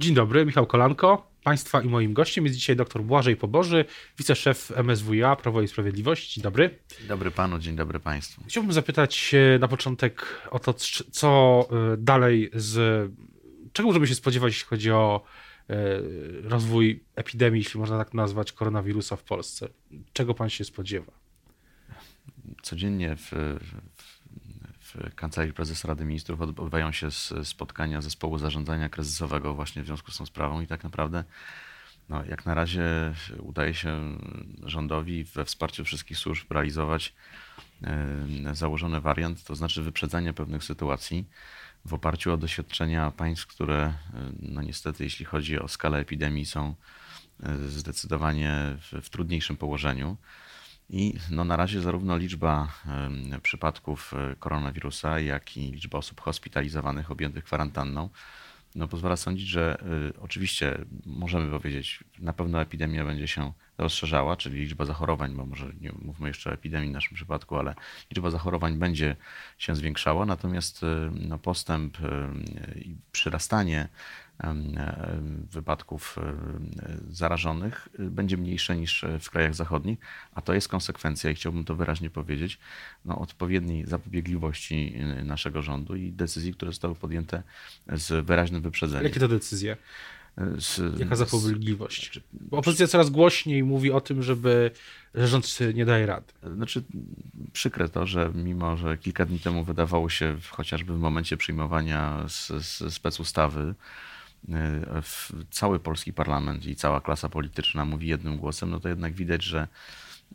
Dzień dobry, Michał Kolanko. Państwa i moim gościem jest dzisiaj dr Błażej Poboży, wiceszef MSWiA Prawo i Sprawiedliwość. Dzień dobry. Dzień dobry panu, dzień dobry państwu. Chciałbym zapytać na początek o to, co e, dalej z... Czego możemy się spodziewać, jeśli chodzi o e, rozwój epidemii, jeśli można tak nazwać, koronawirusa w Polsce? Czego pan się spodziewa? Codziennie w, w Kancelarii Prezesa Rady Ministrów odbywają się spotkania zespołu zarządzania kryzysowego właśnie w związku z tą sprawą i tak naprawdę no, jak na razie udaje się rządowi we wsparciu wszystkich służb realizować e, założony wariant, to znaczy wyprzedzanie pewnych sytuacji w oparciu o doświadczenia państw, które e, no niestety jeśli chodzi o skalę epidemii są e, zdecydowanie w, w trudniejszym położeniu. I no na razie zarówno liczba przypadków e, koronawirusa, jak i liczba osób hospitalizowanych, objętych kwarantanną, no pozwala sądzić, że y, oczywiście możemy powiedzieć, na pewno epidemia będzie się rozszerzała, czyli liczba zachorowań, bo może nie mówmy jeszcze o epidemii w naszym przypadku, ale liczba zachorowań będzie się zwiększała, natomiast y, no, postęp i przyrastanie wypadków zarażonych będzie mniejsze niż w krajach zachodnich, a to jest konsekwencja, i chciałbym to wyraźnie powiedzieć, no, odpowiedniej zapobiegliwości naszego rządu i decyzji, które zostały podjęte z wyraźnym wyprzedzeniem. Jakie to decyzje? Z, Jaka zapobiegliwość? Bo opozycja coraz głośniej mówi o tym, żeby że rząd nie daje rady. Znaczy, przykre to, że mimo, że kilka dni temu wydawało się, chociażby w momencie przyjmowania specustawy, E, cały polski parlament i cała klasa polityczna mówi jednym głosem, no to jednak widać, że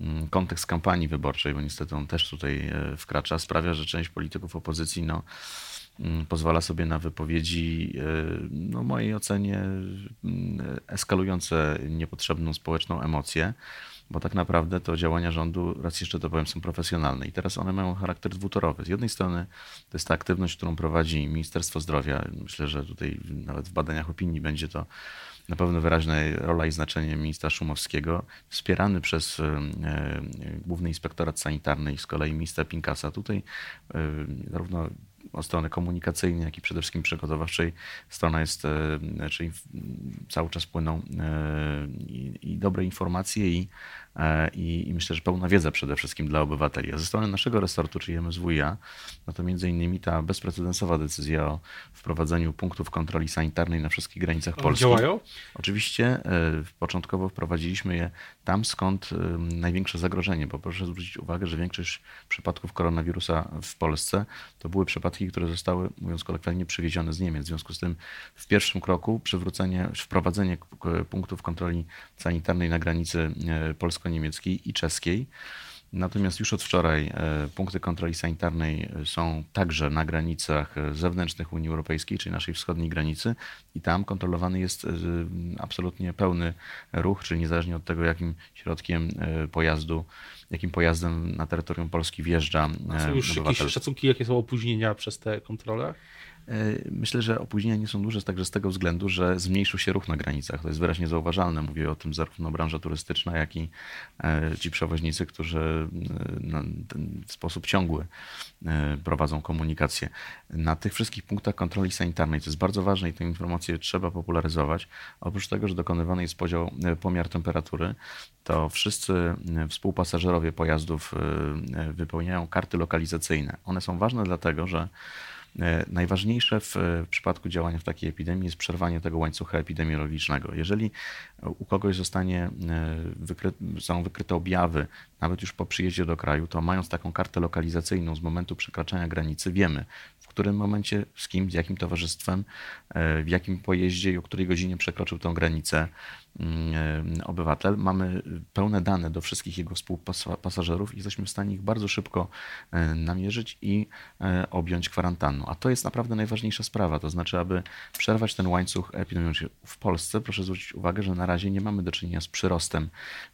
mm, kontekst kampanii wyborczej, bo niestety on też tutaj e, wkracza, sprawia, że część polityków opozycji no, pozwala sobie na wypowiedzi, e, no, mojej ocenie, mm, eskalujące niepotrzebną społeczną emocję bo tak naprawdę to działania rządu, raz jeszcze to powiem, są profesjonalne i teraz one mają charakter dwutorowy. Z jednej strony to jest ta aktywność, którą prowadzi Ministerstwo Zdrowia. Myślę, że tutaj nawet w badaniach opinii będzie to na pewno wyraźna rola i znaczenie ministra Szumowskiego, wspierany przez e, Główny Inspektorat Sanitarny i z kolei ministra Pinkasa. Tutaj zarówno od strony komunikacyjnej, jak i przede wszystkim przygotowawczej. Strona jest, czyli cały czas płyną i, i dobre informacje i E, i, i, myślę, że pełna wiedza przede wszystkim dla obywateli. A ze strony naszego resortu, czyli MSWiA, no to między innymi ta bezprecedensowa decyzja o wprowadzeniu punktów kontroli sanitarnej na wszystkich granicach Polski. Działają? Oczywiście e, początkowo wprowadziliśmy je tam, skąd e, największe zagrożenie, bo proszę zwrócić uwagę, że większość przypadków koronawirusa w Polsce to były przypadki, które zostały, mówiąc kolokwialnie, przywiezione z Niemiec. W związku z tym w pierwszym kroku przywrócenie, wprowadzenie punktów kontroli sanitarnej na granicy polsko polsko-niemieckiej i czeskiej. Natomiast już od wczoraj e, punkty kontroli sanitarnej są także na granicach zewnętrznych Unii Europejskiej, czyli naszej wschodniej granicy, i tam kontrolowany jest e, absolutnie pełny ruch, czyli niezależnie od tego, jakim środkiem e, pojazdu, jakim pojazdem na terytorium Polski wjeżdża. A są już obywatel. jakieś szacunki, jakie są opóźnienia przez te kontrole? E, myślę, że opóźnienia nie są duże także z tego względu, że zmniejszył się ruch na granicach. To jest wyraźnie zauważalne. Mówię o tym zarówno branża turystyczna, jak i e, ci przewoźnicy, którzy w sposób ciągły e, prowadzą komunikację. Na tych wszystkich punktach kontroli sanitarnej, to jest bardzo ważne i tę informację trzeba popularyzować. Oprócz tego, że dokonywany jest podział, pomiar temperatury, to wszyscy współpasażerowie pojazdów wypełniają karty lokalizacyjne. One są ważne dlatego, że E, najważniejsze w, przypadku działania w takiej epidemii jest przerwanie tego łańcucha epidemiologicznego. Jeżeli u kogoś zostanie e, wykry, są wykryte objawy, nawet już po przyjeździe do kraju, to mając taką kartę lokalizacyjną z momentu przekraczania granicy, wiemy, w którym momencie, z kim, z jakim towarzystwem, e, w jakim pojeździe i o której godzinie przekroczył tę granicę obywatel. Mamy pełne dane do wszystkich jego współpasażerów i jesteśmy w stanie ich bardzo szybko namierzyć i objąć kwarantanną. A to jest naprawdę najważniejsza sprawa, to znaczy, aby przerwać ten łańcuch epidemiologiczny w Polsce, proszę zwrócić uwagę, że na razie nie mamy do czynienia z przyrostem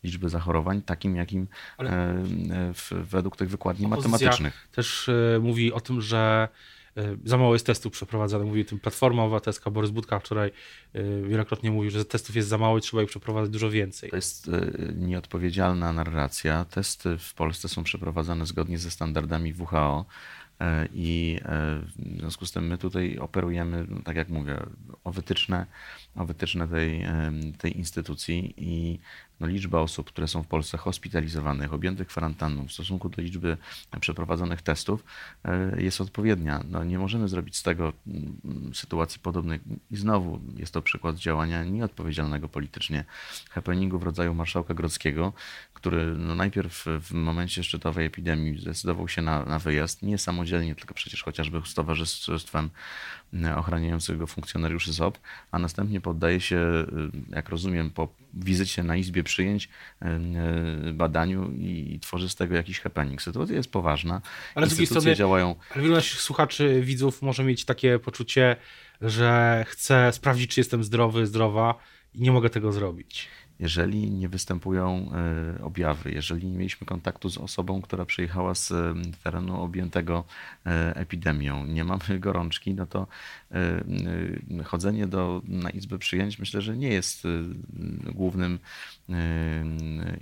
liczby zachorowań, takim jakim e, w, według tych wykładni matematycznych. Też e, mówi o tym, że e, za mało jest testów przeprowadzanych. Mówi o tym Platforma Obywatelska, Borys Budka wczoraj wielokrotnie mówił, że testów jest za mało i trzeba ich przeprowadzać dużo więcej. To jest nieodpowiedzialna narracja. Testy w Polsce są przeprowadzane zgodnie ze standardami WHO. I w związku z tym my tutaj operujemy, no, tak jak mówię, o wytyczne, o wytyczne tej, tej instytucji i no, liczba osób, które są w Polsce hospitalizowanych, objętych kwarantanną w stosunku do liczby przeprowadzonych testów e, jest odpowiednia. No, nie możemy zrobić z tego mm, sytuacji podobnej. I znowu jest to przykład działania nieodpowiedzialnego politycznie happeningu w rodzaju marszałka Grodzkiego, który no najpierw w momencie szczytowej epidemii zdecydował się na, na wyjazd, nie samodzielnie, tylko przecież chociażby z towarzystwem ochraniających go funkcjonariuszy ZOP, a następnie poddaje się, jak rozumiem, po wizycie na izbie przyjęć, badaniu i tworzy z tego jakiś happening. Sytuacja jest poważna. Ale z drugiej strony działają. Ale wielu naszych słuchaczy, widzów może mieć takie poczucie, że chcę sprawdzić, czy jestem zdrowy, zdrowa i nie mogę tego zrobić jeżeli nie występują e, objawy, jeżeli nie mieliśmy kontaktu z osobą, która przyjechała z terenu objętego e, epidemią, nie mamy gorączki, no to e, chodzenie do, na izbę przyjęć myślę, że nie jest głównym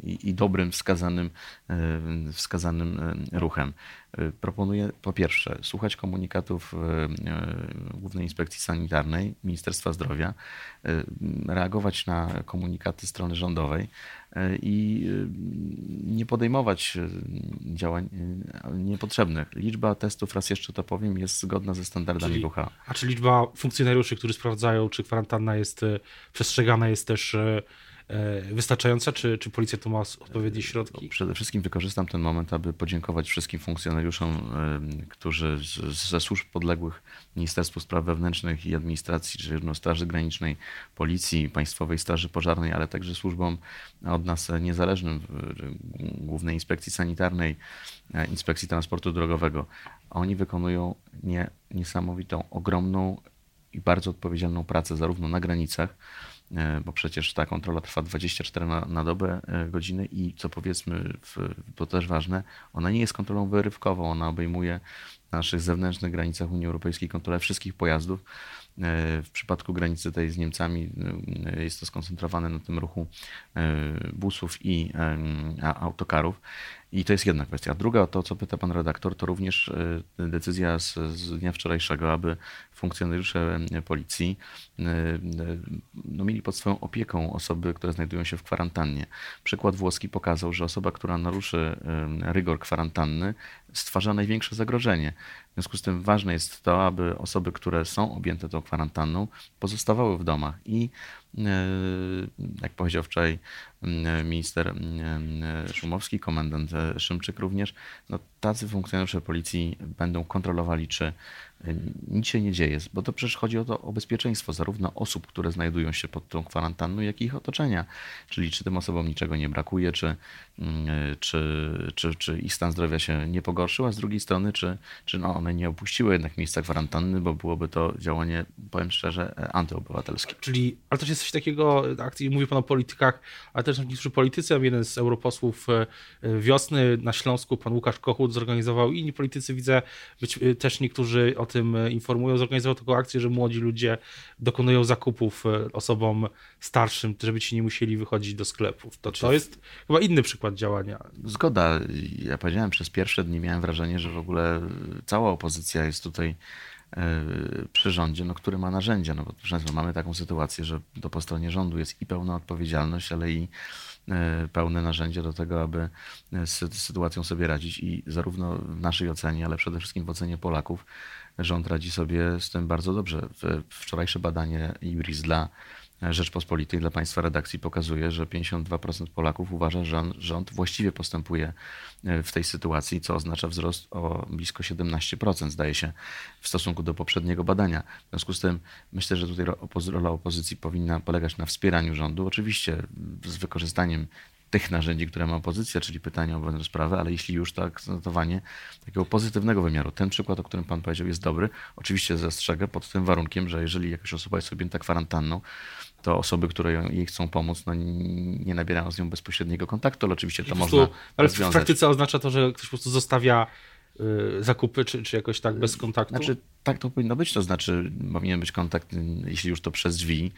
i, i dobrym wskazanym, wskazanym ruchem. Proponuję po pierwsze słuchać komunikatów Głównej Inspekcji Sanitarnej, Ministerstwa Zdrowia, reagować na komunikaty strony rządowej i nie podejmować działań niepotrzebnych. Liczba testów, raz jeszcze to powiem, jest zgodna ze standardami Czyli, WHO. A czy liczba funkcjonariuszy, którzy sprawdzają, czy kwarantanna jest przestrzegana, jest też wystarczająca, czy, czy policja tu ma odpowiednie środki? Przede wszystkim wykorzystam ten moment, aby podziękować wszystkim funkcjonariuszom, którzy ze służb podległych Ministerstwu Spraw Wewnętrznych i Administracji, czy Straży Granicznej, Policji, Państwowej Straży Pożarnej, ale także służbom od nas niezależnym, Głównej Inspekcji Sanitarnej, e, Inspekcji Transportu Drogowego. Oni wykonują nie, niesamowitą, ogromną i bardzo odpowiedzialną pracę zarówno na granicach, E, bo przecież ta kontrola trwa 24 na, na dobę e, godziny i co powiedzmy, w, to też ważne, ona nie jest kontrolą wyrywkową, ona obejmuje na naszych zewnętrznych granicach Unii Europejskiej kontrolę wszystkich pojazdów. W przypadku granicy tej z Niemcami jest to skoncentrowane na tym ruchu busów i autokarów. I to jest jedna kwestia. Druga, to co pyta pan redaktor, to również decyzja z, z dnia wczorajszego, aby funkcjonariusze policji no, mieli pod swoją opieką osoby, które znajdują się w kwarantannie. Przykład włoski pokazał, że osoba, która naruszy rygor kwarantanny, stwarza największe zagrożenie. W związku z tym ważne jest to, aby osoby, które są objęte tą kwarantanną, pozostawały w domach i jak powiedział wczoraj minister Szumowski, komendant Szymczyk również, no, tacy funkcjonariusze policji będą kontrolowali, czy nic się nie dzieje, bo to przecież chodzi o to o bezpieczeństwo zarówno osób, które znajdują się pod tą kwarantanną, jak i ich otoczenia. Czyli czy tym osobom niczego nie brakuje, czy, czy, czy, czy ich stan zdrowia się nie pogorszył, a z drugiej strony, czy, czy no one nie opuściły jednak miejsca kwarantanny, bo byłoby to działanie, powiem szczerze, antyobywatelskie. Czyli, ale też jest coś takiego, akcji, mówię pan o politykach, ale też niektórzy politycy, jeden z europosłów e, wiosny na Śląsku, pan Łukasz Kochut zorganizował, inni politycy widzę, być, e, też niektórzy o tym e, informują, zorganizował taką akcję, że młodzi ludzie dokonują zakupów osobom starszym, żeby ci nie musieli wychodzić do sklepów. To, to jest chyba inny przykład działania. Zgoda. Ja powiedziałem, przez pierwsze dni miałem wrażenie, że w ogóle cała opozycja jest tutaj E, przy rządzie, no, który ma narzędzia. No, bo często mamy taką sytuację, że to po stronie rządu jest i pełna odpowiedzialność, ale i e, pełne narzędzia do tego, aby z sytuacją sobie radzić i zarówno w naszej ocenie, ale przede wszystkim w ocenie Polaków rząd radzi sobie z tym bardzo dobrze. Wczorajsze badanie Iris dla Rzeczpospolitej dla Państwa redakcji pokazuje, że 52% Polaków uważa, że rząd właściwie postępuje e, w tej sytuacji, co oznacza wzrost o blisko 17%, zdaje się, w stosunku do poprzedniego badania. W związku z tym myślę, że tutaj rola opozycji powinna polegać na wspieraniu rządu, oczywiście z wykorzystaniem tych narzędzi, które ma opozycja, czyli pytania o wolne sprawy, ale jeśli już to akcentowanie takiego pozytywnego wymiaru. Ten przykład, o którym pan powiedział, jest dobry. Oczywiście zastrzegę pod tym warunkiem, że jeżeli jakaś osoba jest objęta kwarantanną, to osoby, które jej chcą pomóc, no nie nabierają z nią bezpośredniego kontaktu, ale oczywiście to można Ale w praktyce oznacza to, że ktoś po prostu zostawia y, zakupy, czy, czy jakoś tak bez kontaktu? Znaczy, tak to powinno być, to znaczy powinien być kontakt, jeśli już to przez drzwi.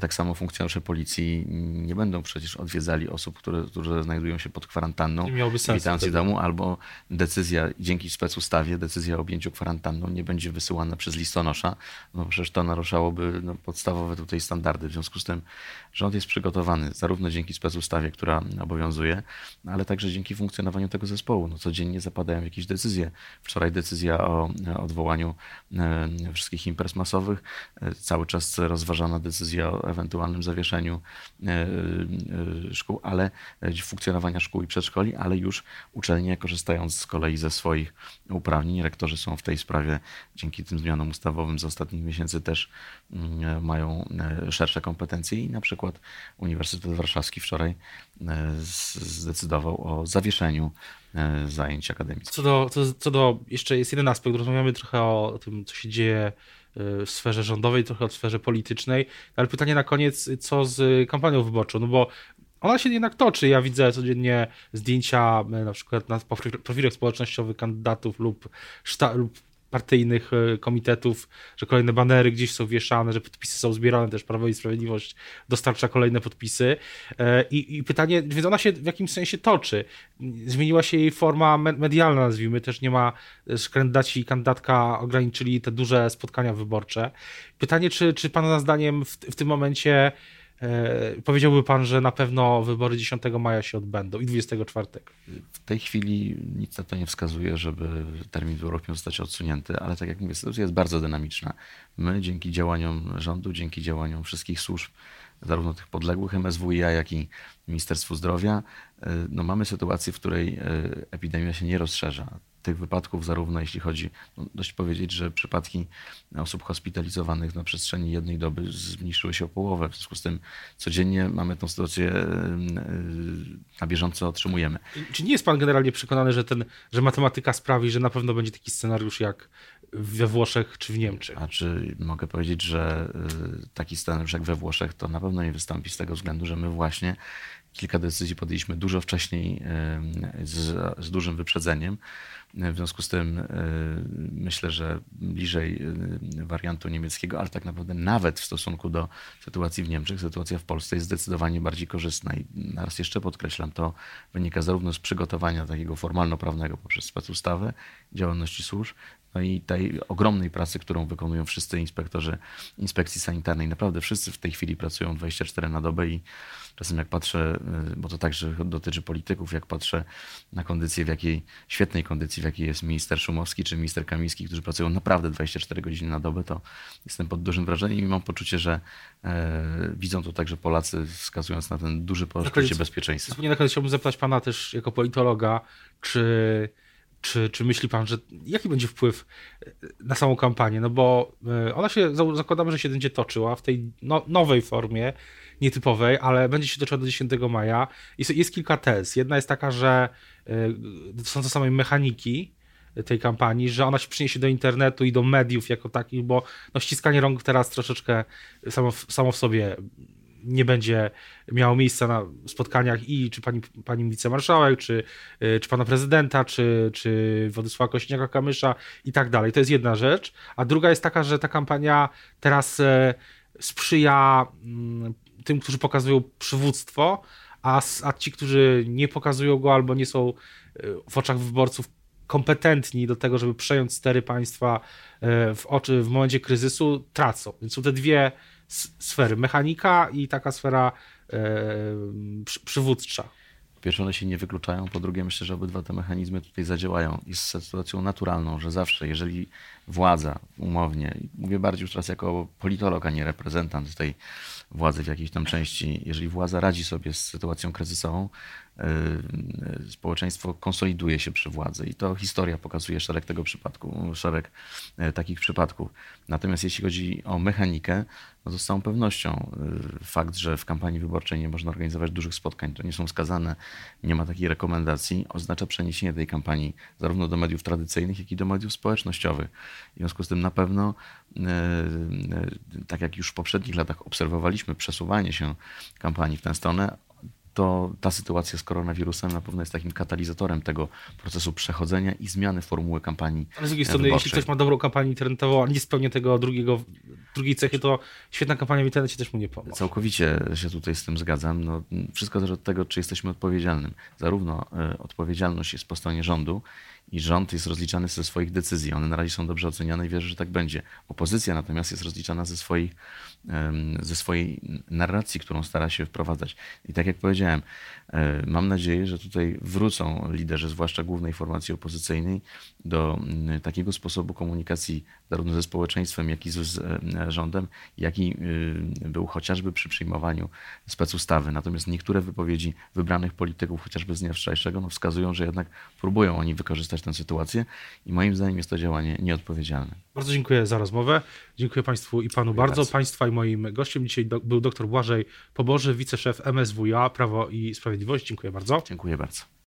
Tak samo funkcjonariusze policji nie będą przecież odwiedzali osób, które, które znajdują się pod kwarantanną, witając w domu, albo decyzja, dzięki specustawie, decyzja o objęciu kwarantanną nie będzie wysyłana przez listonosza, no przecież to naruszałoby no, podstawowe tutaj standardy. W związku z tym rząd jest przygotowany zarówno dzięki specustawie, która obowiązuje, ale także dzięki funkcjonowaniu tego zespołu. No, codziennie zapadają jakieś decyzje. Wczoraj decyzja o odwołaniu e, wszystkich imprez masowych, e, cały czas rozważana decyzja o ewentualnym zawieszeniu e, szkół, ale funkcjonowania szkół i przedszkoli, ale już uczelnie korzystając z kolei ze swoich uprawnień, rektorzy są w tej sprawie dzięki tym zmianom ustawowym z ostatnich miesięcy też mm, mają szersze kompetencje i na przykład Uniwersytet Warszawski wczoraj zdecydował o zawieszeniu E, zajęć akademickich. Co do, co, co do, jeszcze jest jeden aspekt, rozmawiamy trochę o tym, co się dzieje e, w sferze rządowej, trochę o sferze politycznej, ale pytanie na koniec, co z kampanią wyborczą, no bo ona się jednak toczy. Ja widzę codziennie zdjęcia e, na przykład na profilach społecznościowych kandydatów lub, lub partyjnych e, komitetów, że kolejne banery gdzieś są wieszane, że podpisy są zbierane, też Prawo i Sprawiedliwość dostarcza kolejne podpisy. E, I, i pytanie, więc ona się w jakimś sensie toczy. Zmieniła się jej forma medialna, nazwijmy, też nie ma, kandydaci i kandydatka ograniczyli te duże spotkania wyborcze. Pytanie, czy, czy pana zdaniem w, w tym momencie E, powiedziałby pan, że na pewno wybory 10 maja się odbędą i 24. W tej chwili nic na to nie wskazuje, żeby termin wyborów miał zostać odsunięty, ale tak jak mówię, sytuacja jest bardzo dynamiczna. My dzięki działaniom rządu, dzięki działaniom wszystkich służb, zarówno tych podległych MSWiA, jak i Ministerstwu Zdrowia, e, no mamy sytuację, w której e, epidemia się nie rozszerza tych wypadków, zarówno jeśli chodzi, no dość powiedzieć, że przypadki osób hospitalizowanych na przestrzeni jednej doby zmniejszyły się o połowę. W związku z tym codziennie mamy tę sytuację na bieżąco otrzymujemy. Czy nie jest pan generalnie przekonany, że, ten, że matematyka sprawi, że na pewno będzie taki scenariusz jak we Włoszech czy w Niemczech? A czy mogę powiedzieć, że y, taki scenariusz jak we Włoszech to na pewno nie wystąpi z tego względu, że my właśnie kilka decyzji podjęliśmy dużo wcześniej z, z dużym wyprzedzeniem. W związku z tym e, myślę, że bliżej e, wariantu niemieckiego, ale tak naprawdę nawet w stosunku do sytuacji w Niemczech, sytuacja w Polsce jest zdecydowanie bardziej korzystna. I raz jeszcze podkreślam, to wynika zarówno z przygotowania takiego formalno-prawnego poprzez specustawę, działalności służb, no i tej ogromnej pracy, którą wykonują wszyscy inspektorzy inspekcji sanitarnej. Naprawdę wszyscy w tej chwili pracują 24 na dobę i czasem jak patrzę, y, bo to także dotyczy polityków, jak patrzę na kondycję, w jakiej świetnej kondycji, w jakiej jest minister Szumowski czy minister Kamiński, którzy pracują naprawdę 24 godziny na dobę, to jestem pod dużym wrażeniem i mam poczucie, że e, widzą to także Polacy, wskazując na ten duży poczucie bezpieczeństwa. Na koniec chciałbym zapytać pana też jako politologa, czy czy, czy myśli pan, że jaki będzie wpływ e, na samą kampanię? No bo e, ona się, zakładamy, że się będzie toczyła w tej no, nowej formie, nietypowej, ale będzie się toczyła do 10 maja. Jest, jest kilka tez. Jedna jest taka, że są to samej mechaniki tej kampanii, że ona się przyniesie do internetu i do mediów jako takich, bo no, ściskanie rąk teraz troszeczkę samo, samo w sobie nie będzie miało miejsca na spotkaniach i czy pani, pani wicemarszałek, czy, y, czy pana prezydenta, czy, czy Władysława Kośniaka-Kamysza i tak dalej. To jest jedna rzecz. A druga jest taka, że ta kampania teraz e, sprzyja mm, tym, którzy pokazują przywództwo, a, a ci, którzy nie pokazują go albo nie są e, w oczach wyborców kompetentni do tego, żeby przejąć stery państwa e, w oczy w momencie kryzysu, tracą. Więc są te dwie sfery. Mechanika i taka sfera e, przywódcza. Po pierwsze, one się nie wykluczają, po drugie, myślę, że obydwa te mechanizmy tutaj zadziałają. Jest sytuacją naturalną, że zawsze, jeżeli władza umownie, mówię bardziej już teraz jako politolog, a nie reprezentant tej władzy w jakiejś tam części, jeżeli władza radzi sobie z sytuacją kryzysową, społeczeństwo konsoliduje się przy władzy i to historia pokazuje szereg tego przypadku, szereg y, takich przypadków. Natomiast jeśli chodzi o mechanikę, no to z całą pewnością y, fakt, że w kampanii wyborczej nie można organizować dużych spotkań, to nie są wskazane, nie ma takiej rekomendacji, oznacza przeniesienie tej kampanii zarówno do mediów tradycyjnych, jak i do mediów społecznościowych. W związku z tym na pewno, tak jak już w poprzednich latach obserwowaliśmy przesuwanie się kampanii w tę stronę, to ta sytuacja z koronawirusem na pewno jest takim katalizatorem tego procesu przechodzenia i zmiany formuły kampanii. Ale z drugiej strony, wyborczej. jeśli ktoś ma dobrą kampanię internetową, a nie spełnia tego drugiego, drugiej cechy, to świetna kampania w internecie też mu nie pomoże. Całkowicie się tutaj z tym zgadzam. No, wszystko zależy od tego, czy jesteśmy odpowiedzialnym. Zarówno y, odpowiedzialność jest po stronie rządu, i rząd jest rozliczany ze swoich decyzji. One na razie są dobrze oceniane i wierzę, że tak będzie. Opozycja natomiast jest rozliczana ze swojej, ze swojej narracji, którą stara się wprowadzać. I tak jak powiedziałem, e, mam nadzieję, że tutaj wrócą liderzy, zwłaszcza głównej formacji opozycyjnej, do takiego sposobu komunikacji zarówno ze społeczeństwem, jak i z e, rządem, jaki y, był chociażby przy przyjmowaniu specustawy. Natomiast niektóre wypowiedzi wybranych polityków, chociażby z dnia wczorajszego, no wskazują, że jednak próbują oni wykorzystać tę sytuację i moim zdaniem jest to działanie nieodpowiedzialne. Bardzo dziękuję za rozmowę. Dziękuję Państwu i Panu bardzo. bardzo. Państwa i moim gościem dzisiaj do, był dr Błażej Poboży, wiceszef MSWiA Prawo i Sprawiedliwość. Dziękuję bardzo. Dziękuję bardzo.